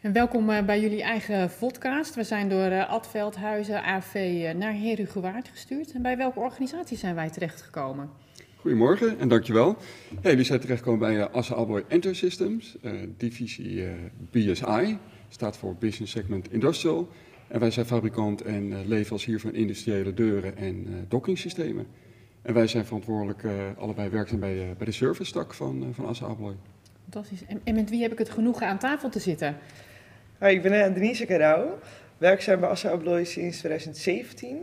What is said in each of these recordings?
En welkom eh, bij jullie eigen podcast. We zijn door uh, Ad Veldhuizen, AV, uh, naar Herugewaard gestuurd. En bij welke organisatie zijn wij terechtgekomen? Goedemorgen en dankjewel. Jullie zijn terechtgekomen bij uh, Assa Abloy Enter Systems, divisie BSI, staat voor Business Segment Industrial. En wij zijn fabrikant en leverancier van industriële deuren en dockingsystemen. En wij zijn verantwoordelijk, allebei werkzaam bij, bij de service tak van, van Assa Abloy. Fantastisch. En, en, met wie heb ik het genoegen aan tafel te zitten? Hoi, ik ben uh, Denise Carau, werkzaam bij Assa Abloy sinds 2017.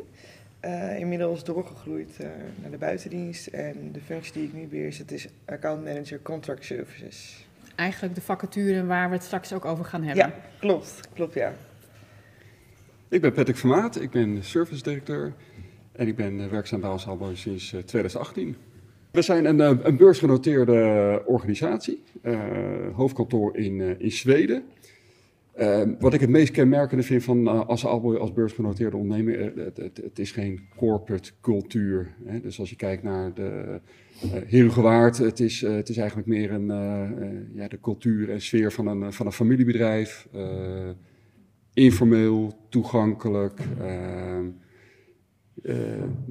Uh, inmiddels doorgegroeid uh, naar de buitendienst en de functie die ik nu beheers, het is account manager contract services. Eigenlijk de vacature waar we het straks ook over gaan hebben. Ja, klopt, klopt ja. Ik ben Patrick Vermaat, ik ben service directeur en ik ben werkzaam bij Assa Abloy sinds 2018. We zijn een, een beursgenoteerde organisatie, hoofdkantoor in, in Zweden. Uh, wat ik het meest kenmerkende vind van uh, Assa Abloy als beursgenoteerde onderneming, uh, het, het, het, is geen corporate cultuur. Hè? Dus als je kijkt naar de uh, Herugewaard, het is, het is eigenlijk meer een, ja, de cultuur en sfeer van een, van een familiebedrijf. informeel, toegankelijk. Ehm,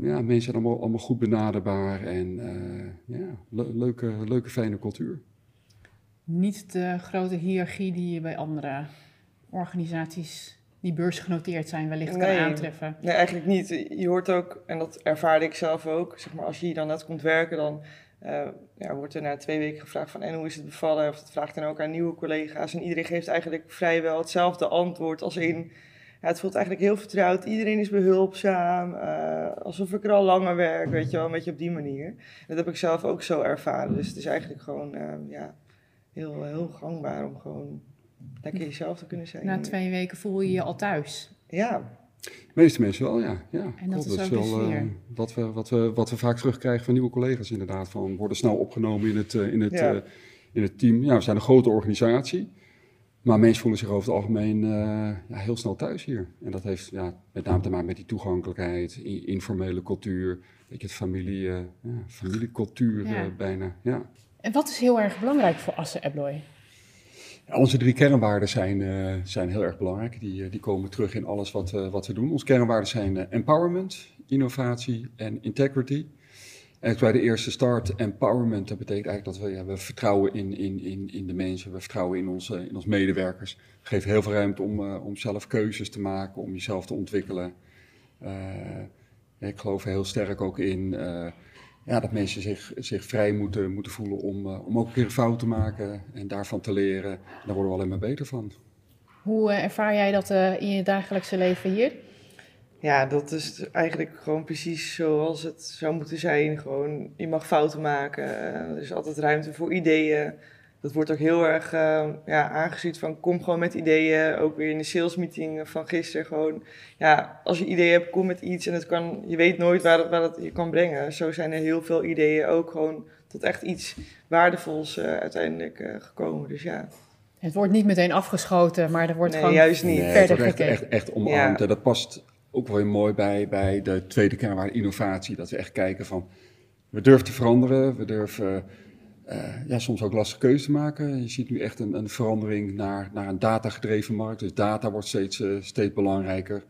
ja, mensen zijn allemaal, goed benaderbaar en ja, le leuke, leuke, fijne cultuur. Niet de grote hiërarchie die je bij andere organisaties die beursgenoteerd zijn wellicht nee, kan aantreffen? Nee, eigenlijk niet. Je hoort ook, en dat ervaarde ik zelf ook, zeg maar, als je hier dan net komt werken, dan uh, ja, wordt er na twee weken gevraagd van en hoe is het bevallen? Of dat vraagt dan ook aan nieuwe collega's. En iedereen geeft eigenlijk vrijwel hetzelfde antwoord als in... Ja, het voelt eigenlijk heel vertrouwd. Iedereen is behulpzaam. Uh, alsof ik er al langer werk, weet je wel. Een beetje op die manier. Dat heb ik zelf ook zo ervaren. Dus het is eigenlijk gewoon uh, ja, heel, heel gangbaar om gewoon lekker jezelf te kunnen zijn. Na twee weken voel je je al thuis. Ja. De meeste mensen wel, ja. ja. En dat, is ook wel uh, wat, we, wat, we, wat we vaak terugkrijgen van nieuwe collega's inderdaad. Van worden snel opgenomen in het, uh, in het, Ja. uh, in het team. Ja, we zijn een grote organisatie. Maar mensen voelen zich over het algemeen ja, heel snel thuis hier. En dat heeft ja, met name te maken met die toegankelijkheid, informele cultuur, een beetje het familie, ja, familiecultuur Ja. bijna. Ja. En wat is heel erg belangrijk voor Asse Abloy? Onze drie kernwaarden zijn, uh, zijn heel erg belangrijk. Die, uh, die komen terug in alles wat, uh, wat we doen. Onze kernwaarden zijn empowerment, innovatie en integrity. En bij de eerste start, empowerment, dat betekent eigenlijk dat we, ja, we vertrouwen in, in, in, in de mensen, we vertrouwen in onze, in onze medewerkers. We geven heel veel ruimte om, om zelf keuzes te maken, om jezelf te ontwikkelen. Ik geloof er heel sterk ook in ja, dat mensen zich, zich vrij moeten, moeten voelen om, uh, om ook een keer een fout te maken en daarvan te leren. Daar worden we alleen maar beter van. Hoe uh, ervaar jij dat uh, in je dagelijkse leven hier? Ja, dat is eigenlijk gewoon precies zoals het zou moeten zijn. Gewoon, je mag fouten maken. Er is altijd ruimte voor ideeën. Dat wordt ook heel erg uh, ja, aangeziet van kom gewoon met ideeën. Ook weer in de salesmeeting van gisteren gewoon. Ja, als je ideeën hebt, kom met iets. En het kan, je weet nooit waar het je kan brengen. Zo zijn er heel veel ideeën ook gewoon tot echt iets waardevols uh, uiteindelijk uh, gekomen. Dus ja. Het wordt niet meteen afgeschoten, maar er wordt nee, gewoon juist niet. Nee, verder het wordt echt, gekeken. echt, echt omarmd. Ja. En dat past ook wel weer mooi bij, bij de tweede kernwaarde innovatie. Dat we echt kijken van, we durven te veranderen, we durven uh, ja, soms ook lastige keuzes maken. Je ziet nu echt een, een verandering naar, naar een datagedreven markt. Dus data wordt steeds, uh, steeds belangrijker.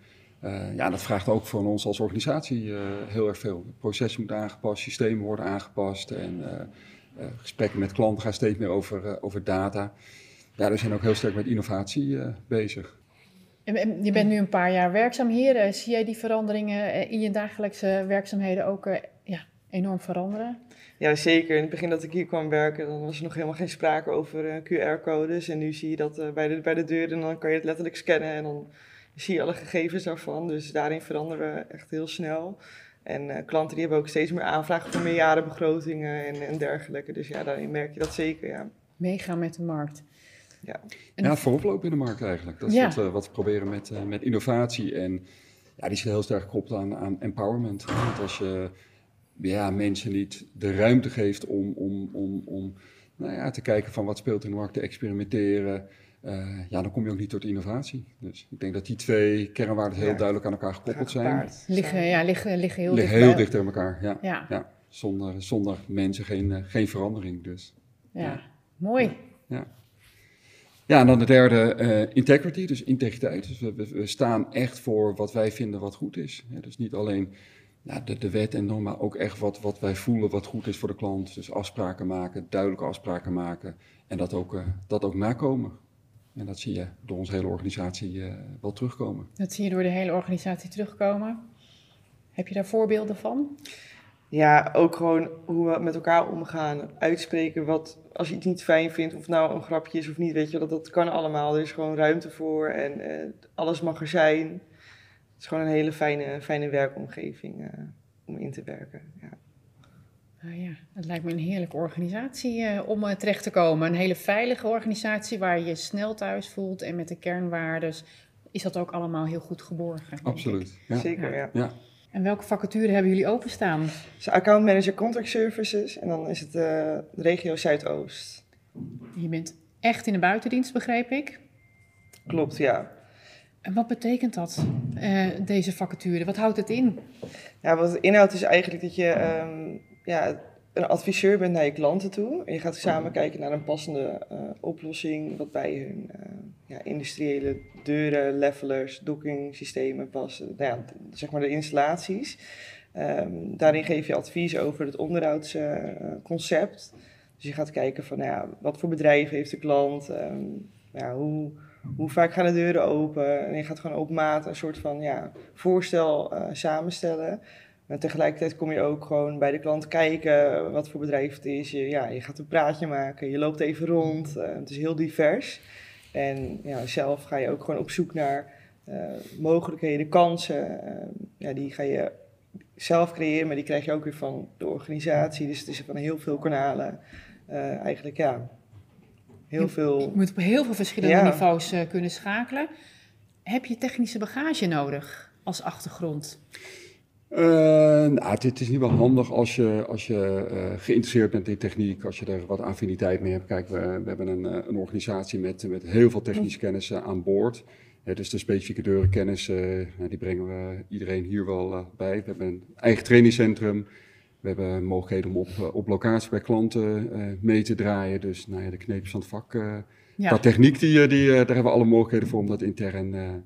Uh, ja, dat vraagt ook van ons als organisatie heel erg veel. Processen moeten aangepast, systemen worden aangepast en gesprekken met klanten gaan steeds meer over, over data. Ja, we zijn ook heel sterk met innovatie bezig. Je bent nu een paar jaar werkzaam hier. Zie jij die veranderingen in je dagelijkse werkzaamheden ook enorm veranderen? Ja, zeker. In het begin dat ik hier kwam werken, dan was er nog helemaal geen sprake over uh, QR-codes. En nu zie je dat uh, bij, de, bij de deur en dan kan je het letterlijk scannen en dan zie je alle gegevens daarvan. Dus daarin veranderen we echt heel snel. En uh, klanten die hebben ook steeds meer aanvragen voor meerjarenbegrotingen en, en dergelijke. Dus ja, daarin merk je dat zeker, ja. Meegaan met de markt. Ja, en ja vooroplopen in de markt eigenlijk. Dat is ja. wat, we, wat we proberen met, met innovatie. En ja, die zit heel sterk gekoppeld aan, aan empowerment. Want als je ja, mensen niet de ruimte geeft om, om, om, om nou ja, te kijken van wat speelt in de markt, te experimenteren. Uh, ja, dan kom je ook niet tot innovatie. Dus ik denk dat die twee kernwaarden heel ja. duidelijk aan elkaar gekoppeld zijn. Liggen, ja, liggen, liggen heel liggen dicht heel bij... dicht tegen elkaar, ja. ja. ja. Zonder, zonder mensen geen, uh, geen verandering dus. Ja, mooi. Ja. Ja, en dan de derde, uh, integrity, dus integriteit. Dus we, we, staan echt voor wat wij vinden wat goed is. dus niet alleen nou, de, de wet en normen, maar ook echt wat, wat wij voelen wat goed is voor de klant. Dus afspraken maken, duidelijke afspraken maken en dat ook, uh, dat ook nakomen. En dat zie je door onze hele organisatie uh, wel terugkomen. Dat zie je door de hele organisatie terugkomen. Heb je daar voorbeelden van? Ja, ook gewoon hoe we met elkaar omgaan. Uitspreken wat, als je iets niet fijn vindt, of nou een grapje is of niet, weet je, dat, dat kan allemaal. Er is gewoon ruimte voor en uh, alles mag er zijn. Het is gewoon een hele fijne, fijne werkomgeving uh, om in te werken. Ja. Nou ja, het lijkt me een heerlijke organisatie uh, om terecht te komen. Een hele veilige organisatie waar je je snel thuis voelt en met de kernwaardes is dat ook allemaal heel goed geborgen. Absoluut. Ja. Zeker, ja. ja. En welke vacature hebben jullie openstaan? Dus account manager contract services en dan is het uh, de regio Zuidoost. Je bent echt in de buitendienst, begreep ik? Klopt, ja. En wat betekent dat, uh, deze vacature? Wat houdt het in? Ja, wat het inhoudt is eigenlijk dat je um, ja, een adviseur bent naar je klanten toe. En je gaat samen kijken naar een passende uh, oplossing wat bij hun uh, ja, industriële deuren, levelers, docking systemen passen. Nou ja, zeg maar de installaties. Um, daarin geef je advies over het onderhoudsconcept. Dus je gaat kijken van nou ja, wat voor bedrijf heeft de klant, um, hoe, hoe vaak gaan de deuren open. En je gaat gewoon op maat een soort van ja, voorstel samenstellen. Maar tegelijkertijd kom je ook gewoon bij de klant kijken wat voor bedrijf het is. Je, ja, je gaat een praatje maken, je loopt even rond. Uh, het is heel divers. En ja, zelf ga je ook gewoon op zoek naar uh, mogelijkheden, kansen. Ja, die ga je zelf creëren, maar die krijg je ook weer van de organisatie. Dus het is van heel veel kanalen. eigenlijk ja, heel je, veel... Je moet op heel veel verschillende ja. niveaus kunnen schakelen. Heb je technische bagage nodig als achtergrond? Uh, nou, het, het, is niet wel handig als je, als je uh, geïnteresseerd bent in techniek, als je er wat affiniteit mee hebt. Kijk, we, we hebben een, een, organisatie met, met heel veel technische kennis aan boord. Ja, dus de specifieke deurenkennis, uh, die brengen we iedereen hier wel bij. We hebben een eigen trainingscentrum. We hebben mogelijkheden om op, op locatie bij klanten mee te draaien. Dus nou ja, de kneepjes van het vak. Ja. Qua techniek, die, die, daar hebben we alle mogelijkheden voor om dat intern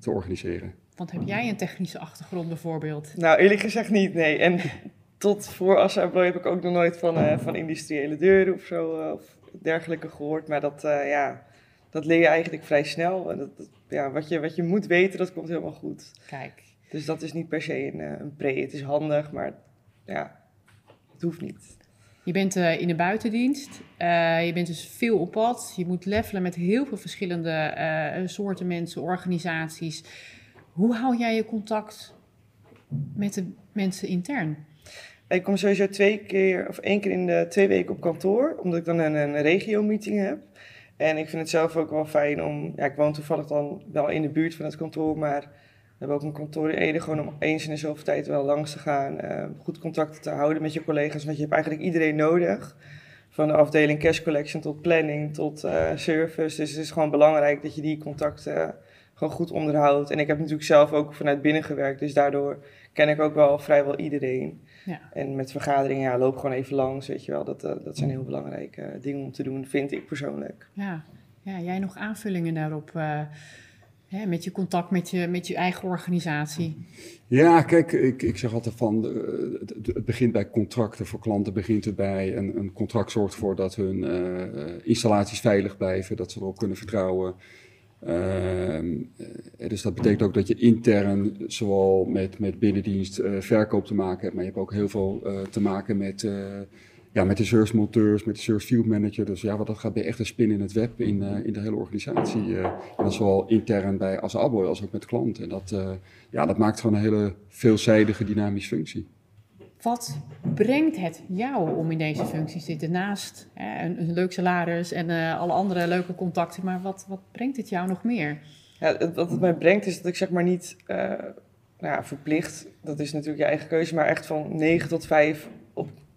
te organiseren. Want heb jij een technische achtergrond bijvoorbeeld? Nou, eerlijk gezegd niet, nee. En tot voor Assa Abloy heb ik ook nog nooit van, uh, van industriële deuren of zo uh, of dergelijke gehoord. Maar dat, uh, ja, dat leer je eigenlijk vrij snel. En dat, dat, ja, wat, je, wat je moet weten, dat komt helemaal goed. Kijk. Dus dat is niet per se een, een pre. Het is handig, maar ja, het hoeft niet. Je bent uh, in de buitendienst. Uh, je bent dus veel op pad. Je moet levelen met heel veel verschillende uh, soorten mensen, organisaties. Hoe hou jij je contact met de mensen intern? Ik kom sowieso twee keer of één keer in de twee weken op kantoor, omdat ik dan een, een regio-meeting heb. En ik vind het zelf ook wel fijn om, ja, ik woon toevallig dan wel in de buurt van het kantoor, maar we hebben ook een kantoor in Ede, gewoon om eens in de zoveel tijd wel langs te gaan, uh, goed contact te houden met je collega's, want je hebt eigenlijk iedereen nodig. Van de afdeling cash collection tot planning tot uh, service. Dus het is gewoon belangrijk dat je die contacten gewoon goed onderhoudt. En ik heb natuurlijk zelf ook vanuit binnen gewerkt, dus daardoor ken ik ook wel vrijwel iedereen. Ja. En met vergaderingen, ja, loop gewoon even langs, weet je wel. Dat, uh, dat zijn heel belangrijke dingen om te doen, vind ik persoonlijk. Ja, ja jij nog aanvullingen daarop? Met je contact met je, met je eigen organisatie? Ja, kijk, ik, ik zeg altijd van, het, het begint bij contracten voor klanten, begint het bij een, een contract zorgt ervoor dat hun installaties veilig blijven, dat ze erop kunnen vertrouwen. Uh, dus dat betekent ook dat je intern zowel met, met binnendienst uh, verkoop te maken hebt, maar je hebt ook heel veel te maken met, ja, met de service monteurs, met de service field manager. Dus ja, wat dat gaat je echt een spin in het web in, in de hele organisatie. en dat is zowel intern bij als als ook met klanten. En dat, ja, dat maakt gewoon een hele veelzijdige dynamische functie. Wat brengt het jou om in deze functie te zitten? Naast hè, een, een, leuk salaris en uh, alle andere leuke contacten, maar wat, wat brengt het jou nog meer? Ja, wat het mij brengt is dat ik zeg maar niet uh, nou ja, verplicht, dat is natuurlijk je eigen keuze, maar echt van 9 tot 5 op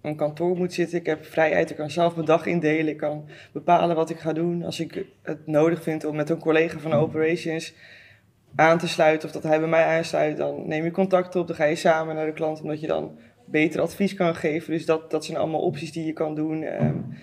een kantoor moet zitten. Ik heb vrijheid, ik kan zelf mijn dag indelen, ik kan bepalen wat ik ga doen. Als ik het nodig vind om met een collega van operations aan te sluiten of dat hij bij mij aansluit, dan neem je contact op, dan ga je samen naar de klant, omdat je dan beter advies kan geven. Dus dat, dat zijn allemaal opties die je kan doen. Um,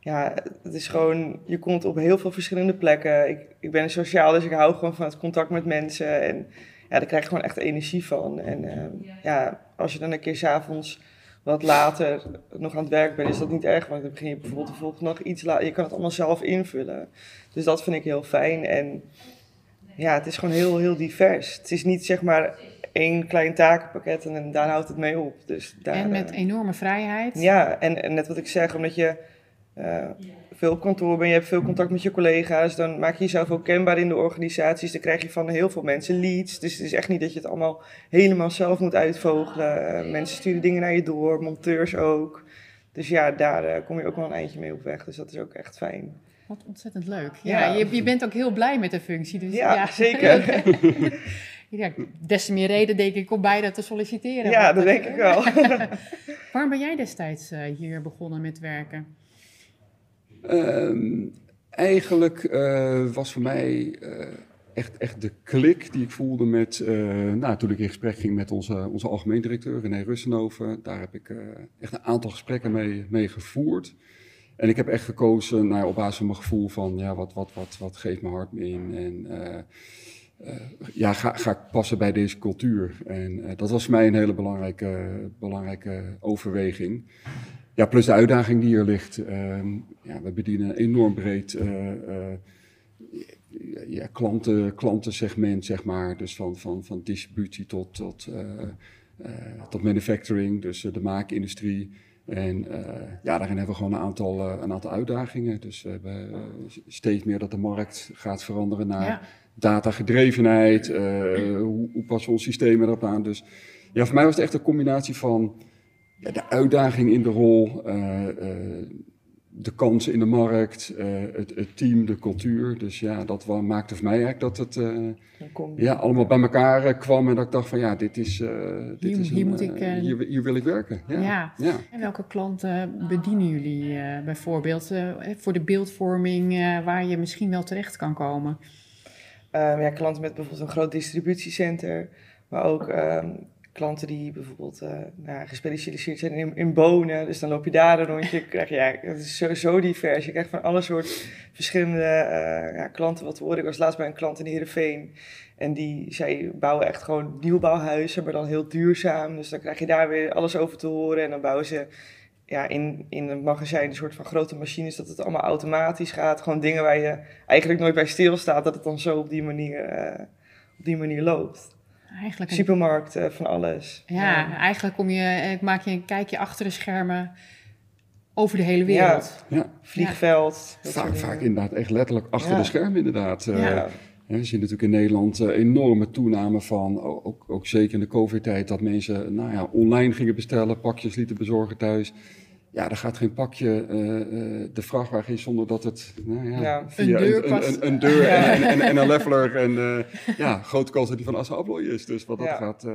ja, het is gewoon, je komt op heel veel verschillende plekken. Ik, ik ben sociaal, dus ik hou gewoon van het contact met mensen. En ja, daar krijg je gewoon echt energie van. En uh, ja, als je dan een keer s'avonds wat later nog aan het werk bent, is dat niet erg. Want dan begin je bijvoorbeeld de volgende dag iets later. Je kan het allemaal zelf invullen. Dus dat vind ik heel fijn. En ja, het is gewoon heel, heel divers. Het is niet zeg maar één klein takenpakket en daar houdt het mee op. Dus daar, en met enorme vrijheid. Ja, en, en net wat ik zeg, omdat je veel op kantoor bent, je hebt veel contact met je collega's, dan maak je jezelf ook kenbaar in de organisaties. Dan krijg je van heel veel mensen leads. Dus het is echt niet dat je het allemaal helemaal zelf moet uitvogelen. Uh, mensen sturen dingen naar je door, monteurs ook. Dus ja, daar uh, kom je ook wel een eindje mee op weg. Dus dat is ook echt fijn. Wat ontzettend leuk. Ja, ja. Je, je, bent ook heel blij met de functie. Dus, ja, ja. zeker. ja, des te meer reden denk ik om bijna te solliciteren. Ja, dat denk ik wel. Waarom ben jij destijds hier begonnen met werken? Um, eigenlijk uh, was voor mij uh, echt, echt de klik die ik voelde met, uh, nou, toen ik in gesprek ging met onze, onze algemeen directeur René Russenhoven. Daar heb ik echt een aantal gesprekken mee, mee gevoerd. En ik heb echt gekozen nou, op basis van mijn gevoel van, ja, wat, wat, wat, wat geeft mijn hart me in? En ja, ga, ga ik passen bij deze cultuur? En dat was voor mij een hele belangrijke, belangrijke overweging. Ja, plus de uitdaging die er ligt. Uh, ja, we bedienen een enorm breed uh, uh, ja, klanten, klantensegment, zeg maar. Dus van, van, van distributie tot, tot, tot manufacturing, dus de maakindustrie. En ja, daarin hebben we gewoon een aantal, een aantal uitdagingen. Dus we hebben steeds meer dat de markt gaat veranderen naar ja. datagedrevenheid. hoe, hoe passen we ons systemen erop aan? Dus ja, voor mij was het echt een combinatie van ja, de uitdaging in de rol, uh, uh, de kansen in de markt, uh, het, het, team, de cultuur. Dus ja, dat maakte voor mij eigenlijk dat het ja, allemaal bij elkaar kwam. En dat ik dacht van ja, dit is, dit hier, is hier, moet ik, hier, hier, wil ik werken. Ja. ja. ja. En welke klanten bedienen jullie bijvoorbeeld voor de beeldvorming waar je misschien wel terecht kan komen? Ehm, ja, klanten met bijvoorbeeld een groot distributiecenter, maar ook ehm, klanten die bijvoorbeeld uh, nou, gespecialiseerd zijn in, in, bonen. Dus dan loop je daar een rondje. Krijg ja, het is zo, zo divers. Je krijgt van alle soort verschillende uh, ja, klanten wat horen. Ik was laatst bij een klant in Heerenveen. En die, zij bouwen echt gewoon nieuwbouwhuizen, maar dan heel duurzaam. Dus dan krijg je daar weer alles over te horen. En dan bouwen ze ja, in, in een magazijn een soort van grote machines, dat het allemaal automatisch gaat. Gewoon dingen waar je eigenlijk nooit bij stilstaat, dat het dan zo op die manier, uh, op die manier loopt. Eigenlijk Supermarkten, van alles. Ja, ja, eigenlijk kom je, maak je een kijkje achter de schermen over de hele wereld. Ja, ja. vliegveld. Vaak, vaak inderdaad echt letterlijk achter de schermen inderdaad. Ja. Uh, we zien natuurlijk in Nederland uh, enorme toename van, ook, ook zeker in de covid-tijd, dat mensen nou ja, online gingen bestellen, pakjes lieten bezorgen thuis. Ja, er gaat geen pakje uh, uh, de vrachtwagen in zonder dat het nou ja, ja. via een deur, een, een, een deur en, en, en, een leveler en uh, ja, grote kans dat die van Assa Abloy is. Dus wat dat ja. gaat,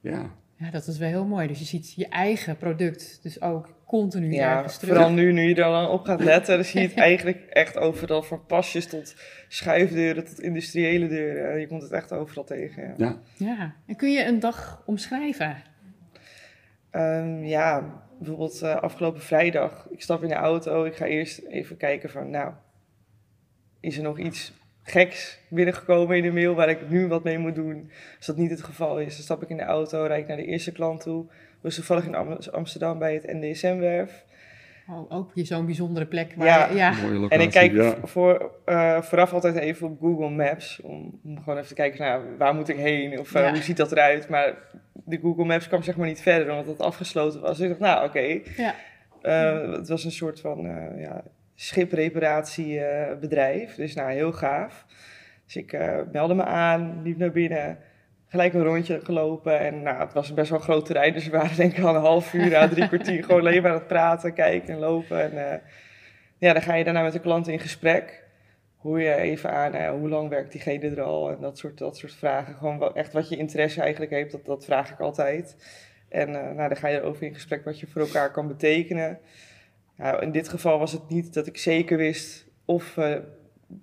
ja. Ja, dat is wel heel mooi. Dus je ziet je eigen product dus ook continu ja, ergens terug. Vooral nu, nu je er dan op gaat letten, dan zie je het eigenlijk echt overal. Van pasjes tot schuifdeuren tot industriële deuren. Je komt het echt overal tegen. Ja. Ja. ja. En kun je een dag omschrijven? Um, ja, bijvoorbeeld uh, afgelopen vrijdag. Ik stap in de auto. Ik ga eerst even kijken van, nou, is er nog iets geks binnengekomen in de mail waar ik nu wat mee moet doen? Als dat niet het geval is, dan stap ik in de auto, rijd ik naar de eerste klant toe. Dus toevallig in Amsterdam bij het NDSM-werf. Oh, ook zo'n bijzondere plek. Waar ja, je, ja. Locatie, en ik kijk ja. voor, uh, vooraf altijd even op Google Maps. Om, om gewoon even te kijken, nou, waar moet ik heen? Of uh, ja. hoe ziet dat eruit? Maar de Google Maps kwam zeg maar niet verder, omdat het afgesloten was. Dus ik dacht, nou, oké. Okay. Ja. Uh, het was een soort van ja, schipreparatiebedrijf. dus nou, heel gaaf. Dus ik meldde me aan, liep naar binnen gelijk een rondje gelopen. En nou, het was best wel een groot terrein, dus we waren denk ik al een half uur na drie kwartier gewoon alleen maar aan het praten, kijken en lopen. En uh, ja, dan ga je daarna met de klant in gesprek. Hoe je even aan, uh, hoe lang werkt diegene er al en dat soort, dat soort vragen. Gewoon echt wat je interesse eigenlijk heeft, dat, dat vraag ik altijd. En uh, nou, dan ga je erover in gesprek wat je voor elkaar kan betekenen. Nou, in dit geval was het niet dat ik zeker wist of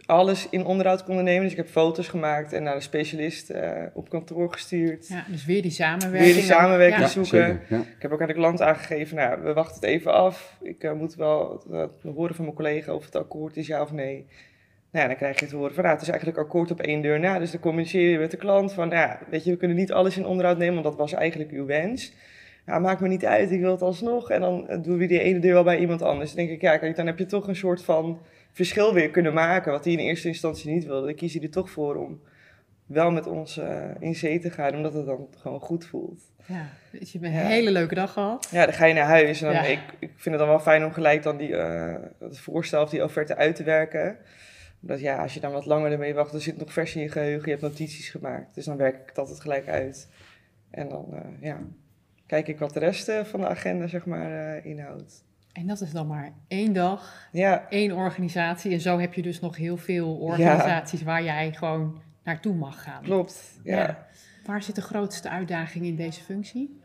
alles in onderhoud konden nemen. Dus ik heb foto's gemaakt en naar de specialist eh, op kantoor gestuurd. Ja, dus weer die samenwerking. Weer die samenwerking Ja. zoeken. zeker. Ja. Ik heb ook aan de klant aangegeven, nou, we wachten het even af. Ik eh, moet wel uh, horen van mijn collega of het akkoord is, ja of nee. Nou ja, dan krijg je te horen van, nou, het is eigenlijk akkoord op één deur na. Dus dan communiceer je met de klant van, nou ja, weet je, we kunnen niet alles in onderhoud nemen, want dat was eigenlijk uw wens. Ja, maakt me niet uit, ik wil het alsnog. En dan eh, doen we die ene deur wel bij iemand anders. Dan denk ik, ja, kijk, dan heb je toch een soort van verschil weer kunnen maken, wat hij in eerste instantie niet wilde. Dan kies hij er toch voor om wel met ons eh, in zee te gaan, omdat het dan gewoon goed voelt. Ja, dus je hebt een Ja. hele leuke dag gehad. Ja, dan ga je naar huis. En dan, Ja. ik, ik vind het dan wel fijn om gelijk dan die, eh, het voorstel of die offerte uit te werken. Omdat ja, als je dan wat langer ermee wacht, dan zit het nog vers in je geheugen. Je hebt notities gemaakt. Dus dan werk ik het altijd gelijk uit. En dan eh, ja, kijk ik wat de rest van de agenda zeg maar inhoudt. En dat is dan maar één dag, Ja, één organisatie. En zo heb je dus nog heel veel organisaties waar jij gewoon naartoe mag gaan. klopt. Ja. Ja. Waar zit de grootste uitdaging in deze functie?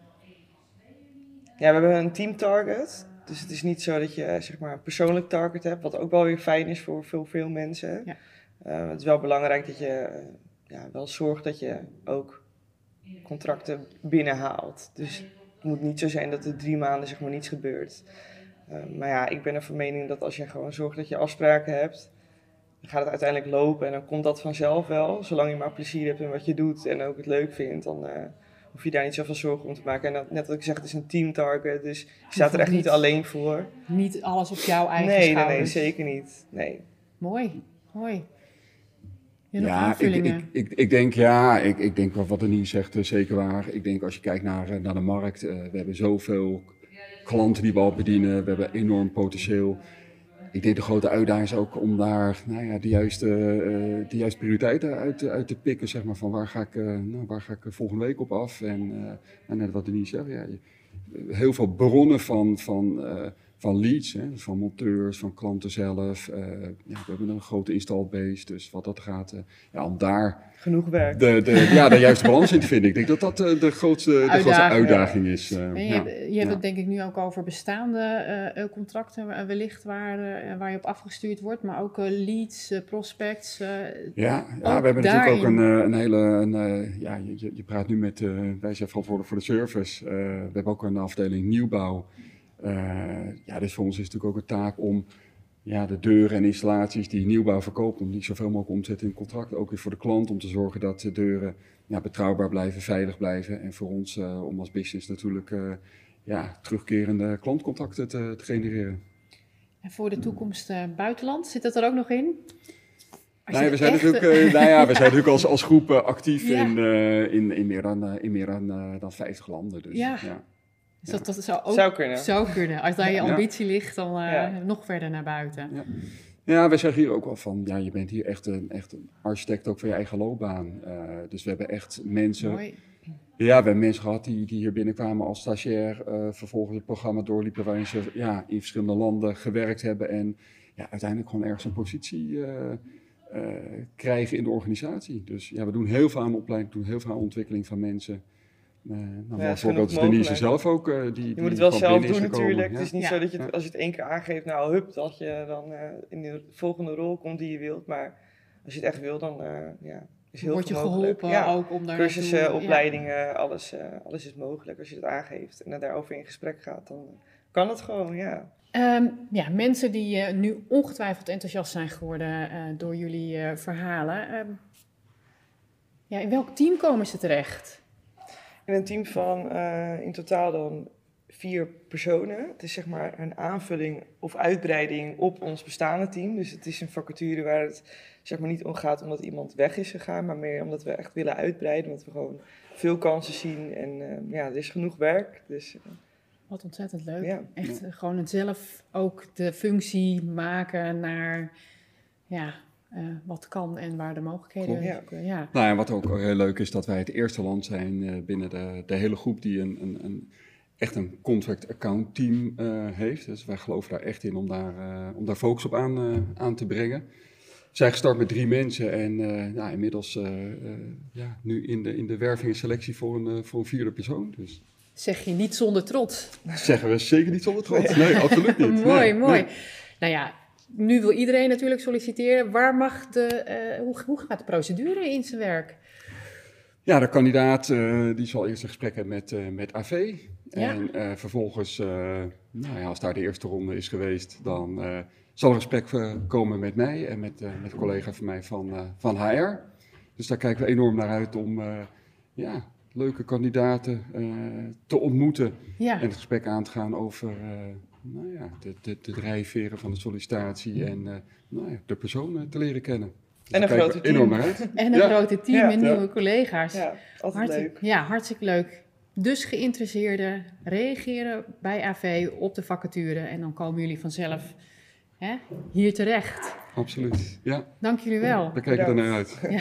Ja, we hebben een team target. Dus het is niet zo dat je eh, zeg maar, een persoonlijk target hebt, wat ook wel weer fijn is voor veel, veel mensen. Ja. Eh, het is wel belangrijk dat je eh, ja, wel zorgt dat je ook contracten binnenhaalt. Dus het moet niet zo zijn dat er drie maanden zeg maar, niets gebeurt. Eh, maar ja, ik ben er van mening dat als je gewoon zorgt dat je afspraken hebt, dan gaat het uiteindelijk lopen en dan komt dat vanzelf wel. Zolang je maar plezier hebt in wat je doet en ook het leuk vindt, dan eh, hoef je daar niet zoveel zorgen om te maken. En dat, net wat ik zeg, het is een team target, dus je staat er echt niet niet. alleen voor. Niet alles op jouw eigen Nee, nee, nee, schouders. zeker niet. Nee. Mooi, mooi. Ja, ik, ik, ik, ik denk ja, ik, ik denk wat, wat Annie zegt, eh, zeker waar. Ik denk als je kijkt naar, eh, naar de markt, we hebben zoveel klanten die we al bedienen, we hebben enorm potentieel. Ik denk de grote uitdaging is ook om daar nou ja, de, juiste, eh, de juiste prioriteiten uit, uit te pikken. Zeg maar, van waar ga ik, eh, nou, waar ga ik eh, volgende week op af? En, en net wat Denise zegt, ja, heel veel bronnen van, van, van leads, hè, dus van monteurs, van klanten zelf. Eh, ja, we hebben een grote install base, dus wat dat gaat, eh, ja, om daar Genoeg werk. de, de, ja, de juiste balans in te vinden. Ik denk dat dat eh, de grootste, de grootste Uitdaging. uitdaging is. eh, En je, ja. hebt, je hebt ja. het denk ik nu ook over bestaande contracten wellicht waar, eh, waar je op afgestuurd wordt, maar ook leads, prospects. Ja, ja we hebben natuurlijk ook een, een hele. Een, eh, ja, je, je- praat nu met. eh, wij zijn verantwoordelijk voor de service. Eh, we hebben ook een afdeling nieuwbouw. Eh, ja, dus voor ons is het natuurlijk ook een taak om. Ja, de deuren en installaties die nieuwbouw verkoopt, om die zoveel mogelijk om te zetten in contract. Ook weer voor de klant, om te zorgen dat de deuren ja, betrouwbaar blijven, veilig blijven. En voor ons, eh, om als business natuurlijk eh, ja, terugkerende klantcontacten te, te genereren. En voor de toekomst buitenland, zit dat er ook nog in? Als Nou we zijn echt, natuurlijk, nou ja, we zijn natuurlijk als, als groep actief Ja. in, in, in meer dan, in meer dan, dan 50 landen. Dus, Ja. ja. Dus dat, dat zou ook Zou kunnen. zou kunnen. Als daar je Ja. ambitie ligt, dan eh, Ja. nog verder naar buiten. Ja, wij zeggen hier ook wel van, ja, je bent hier echt een, echt een architect ook van je eigen loopbaan. Eh, dus we hebben echt mensen, Mooi. ja, we hebben mensen gehad die, die hier binnenkwamen als stagiair, eh, vervolgens het programma doorliepen waarin ze ja, in verschillende landen gewerkt hebben en ja, uiteindelijk gewoon ergens een positie eh, eh, krijgen in de organisatie. Dus ja, we doen heel veel aan opleiding, we doen heel veel aan ontwikkeling van mensen. Eh nou, Ja, ja, is Denise zelf ook. eh, die, Je die moet het wel zelf doen natuurlijk. Ja. Het is niet Ja. zo dat je, het- als je het één keer aangeeft, nou hup, dat je dan eh, in de volgende rol komt die je wilt. Maar als je het echt wil, dan eh, ja, is heel Word je mogelijk. geholpen Ja. ook om daar Cursussen, opleidingen, alles, eh, alles is mogelijk. Als je het aangeeft en daarover in gesprek gaat, dan kan het gewoon, ja. Ehm, ja, mensen die nu ongetwijfeld enthousiast zijn geworden eh, door jullie eh, verhalen. ehm, ja, in welk team komen ze terecht? In een team van eh, in totaal dan vier personen. Het is zeg maar een aanvulling of uitbreiding op ons bestaande team. Dus het is een vacature waar het zeg maar niet om gaat omdat iemand weg is gegaan, maar meer omdat we echt willen uitbreiden. Omdat we gewoon veel kansen zien en eh, ja, er is genoeg werk. Dus eh, Wat ontzettend leuk. Ja. Echt gewoon het zelf ook de functie maken naar ja, eh, wat kan en waar de mogelijkheden Klopt. zoeken. Ja. Nou, en wat ook heel leuk is, dat wij het eerste land zijn eh, binnen de, de hele groep die een, een, een, echt een contract account team eh, heeft. Dus wij geloven daar echt in om daar, eh, om daar focus op aan, eh, aan te brengen. We zijn gestart met drie mensen en eh, ja, inmiddels eh, eh, ja, nu in de, in de werving en selectie voor een, eh, voor een vierde persoon. Dus Zeg je niet zonder trots. zeggen we zeker niet zonder trots. Nee, absoluut niet. mooi, Nee, mooi. nee. Nou ja, nu wil iedereen natuurlijk solliciteren. Waar mag de, eh, hoe, hoe gaat de procedure in zijn werk? Ja, de kandidaat eh, die zal eerst een gesprek hebben met, eh, met AV. Ja. En vervolgens, nou ja, als daar de eerste ronde is geweest, dan zal er een gesprek komen met mij en met, met een collega van mij van, van HR. Dus daar kijken we enorm naar uit om ja, leuke kandidaten te ontmoeten Ja, en het gesprek aan te gaan over nou ja, de, de, de drijfveren van de sollicitatie en eh, nou ja, de personen te leren kennen. Dus En een we grote team. uit. en een Ja. grote team Ja. en Ja. nieuwe collega's. Ja, altijd Hartstikke, leuk. ja, hartstikke leuk. Dus geïnteresseerden reageren bij AV op de vacature en dan komen jullie vanzelf hè, hier terecht. Absoluut. Ja, Dank jullie wel. daar kijken we Bedankt. naar uit. Ja.